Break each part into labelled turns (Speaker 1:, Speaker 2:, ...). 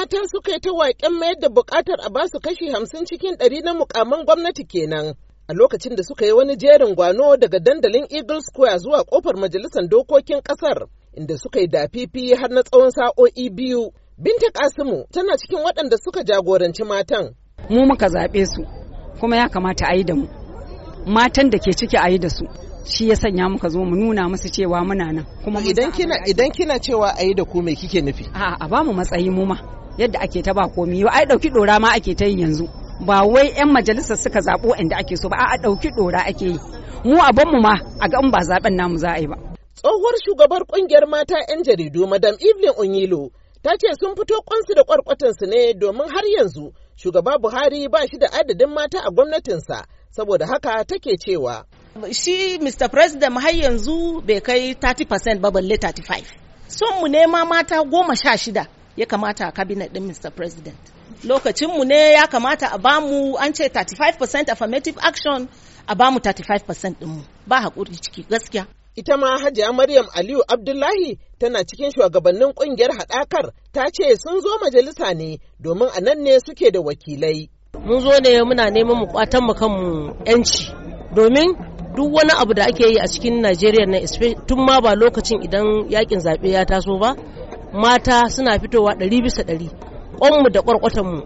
Speaker 1: mata suka yi ta waƙen mayar da buƙatar a ba su kashi hamsin cikin ɗari na mukaman gwamnati kenan. A lokacin da suka yi wani jerin gwano daga dandalin Eagle Square zuwa ƙofar majalisar dokokin ƙasar, inda suka yi dafifi har na tsawon sa'o'i biyu. Binta Kasimu tana cikin waɗanda suka jagoranci matan.
Speaker 2: Mu muka zaɓe su, kuma ya kamata a yi da mu. Matan da ke ciki a yi da su. shi ya sanya muka zo mu nuna musu cewa muna nan
Speaker 1: kuma idan kina idan kina cewa ayi da ku me kike nufi
Speaker 2: a a ba mu matsayi mu ma yadda ake ta ba komi. Ai ɗauki dora ma ake ta yi yanzu. Ba wai yan majalisar suka zabo inda ake so ba. A ɗauki dora ake yi. Mu a mu ma a ga in ba zaɓen namu za a yi ba.
Speaker 1: Tsohuwar shugabar ƙungiyar mata yan jaridu madam Evelyn Onyilo ta ce sun fito kwansu da kwarkwatansu ne domin har yanzu shugaba Buhari ba shi da adadin mata a gwamnatinsa. Saboda haka take cewa
Speaker 3: shi Mr. President har yanzu bai kai 30% ba balle 35. Son mu nema mata goma sha shida. Ya kamata a cabinet din Mr. President. Lokacin mu ne ya kamata a ba mu an ce 35% affirmative action a ba mu 35% ɗinmu ba haƙuri ciki gaskiya.
Speaker 1: Ita ma Hajiya Maryam Aliyu Abdullahi tana cikin shugabannin ƙungiyar haɗakar ta ce sun zo majalisa ne domin a nan ne suke da wakilai.
Speaker 4: Mun zo ne muna neman mu kwatan mu kanmu 'yanci domin duk wani abu da ake yi a cikin Najeriya na tun ma ba lokacin idan yaƙin zaɓe ya taso ba mata suna fitowa ɗari bisa ɗari ƙwanmu da ƙwarƙwatanmu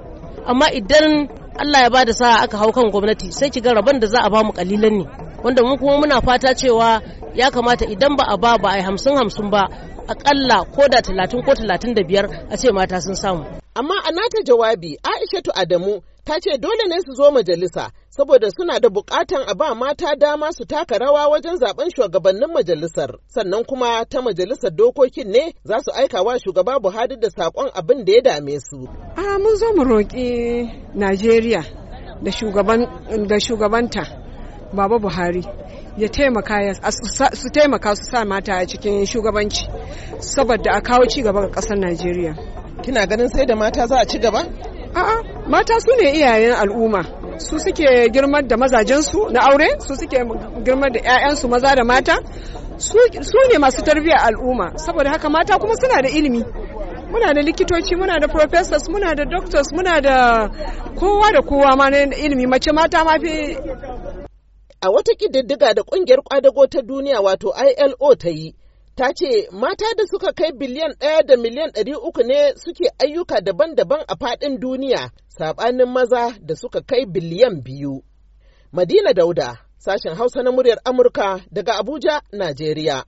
Speaker 4: amma idan Allah ya ba da sa'a aka hau kan gwamnati sai ki ga rabon da za a ba mu kalilan ne wanda mu kuma muna fata cewa ya kamata idan ba a ba ba a yi hamsin hamsin ba akalla ko da talatin ko talatin da biyar a ce mata sun samu.
Speaker 1: Amma a nata jawabi Aishatu Adamu ta ce dole ne su zo majalisa saboda suna da bukatan a ba mata dama su taka rawa wajen zaɓen shugabannin majalisar sannan kuma ta majalisar dokokin ne za su aika wa shugaba Buhari da saƙon abin da ya dame su.
Speaker 5: A mun zo mu roƙi Najeriya da shugabanta Baba Buhari ya taimaka su taimaka su sa mata a cikin shugabanci saboda a kawo ci gaba ga ƙasar Najeriya.
Speaker 1: Kina ganin sai da mata za a ci gaba?
Speaker 5: Mata su ne iyayen al'umma. Su suke girmar da mazajensu na aure, su suke girmar da 'ya'yansu maza da mata, su ne masu tarbiyyar al'umma. Saboda haka mata kuma suna da ilimi. Muna da likitoci, muna da professors, muna da doctors, muna da kowa da kowa ma na ilimi. Mace mata ma fi
Speaker 1: a wata ƙididdiga da ƙungiyar ƙwadago ta duniya wato ILO ta yi, ta ce mata da suka kai biliyan ɗaya da miliyan ɗari uku ne suke ayyuka daban-daban a faɗin duniya, saɓanin maza da suka kai biliyan biyu. Madina Dauda, sashen Hausa na muryar Amurka daga Abuja, Najeriya.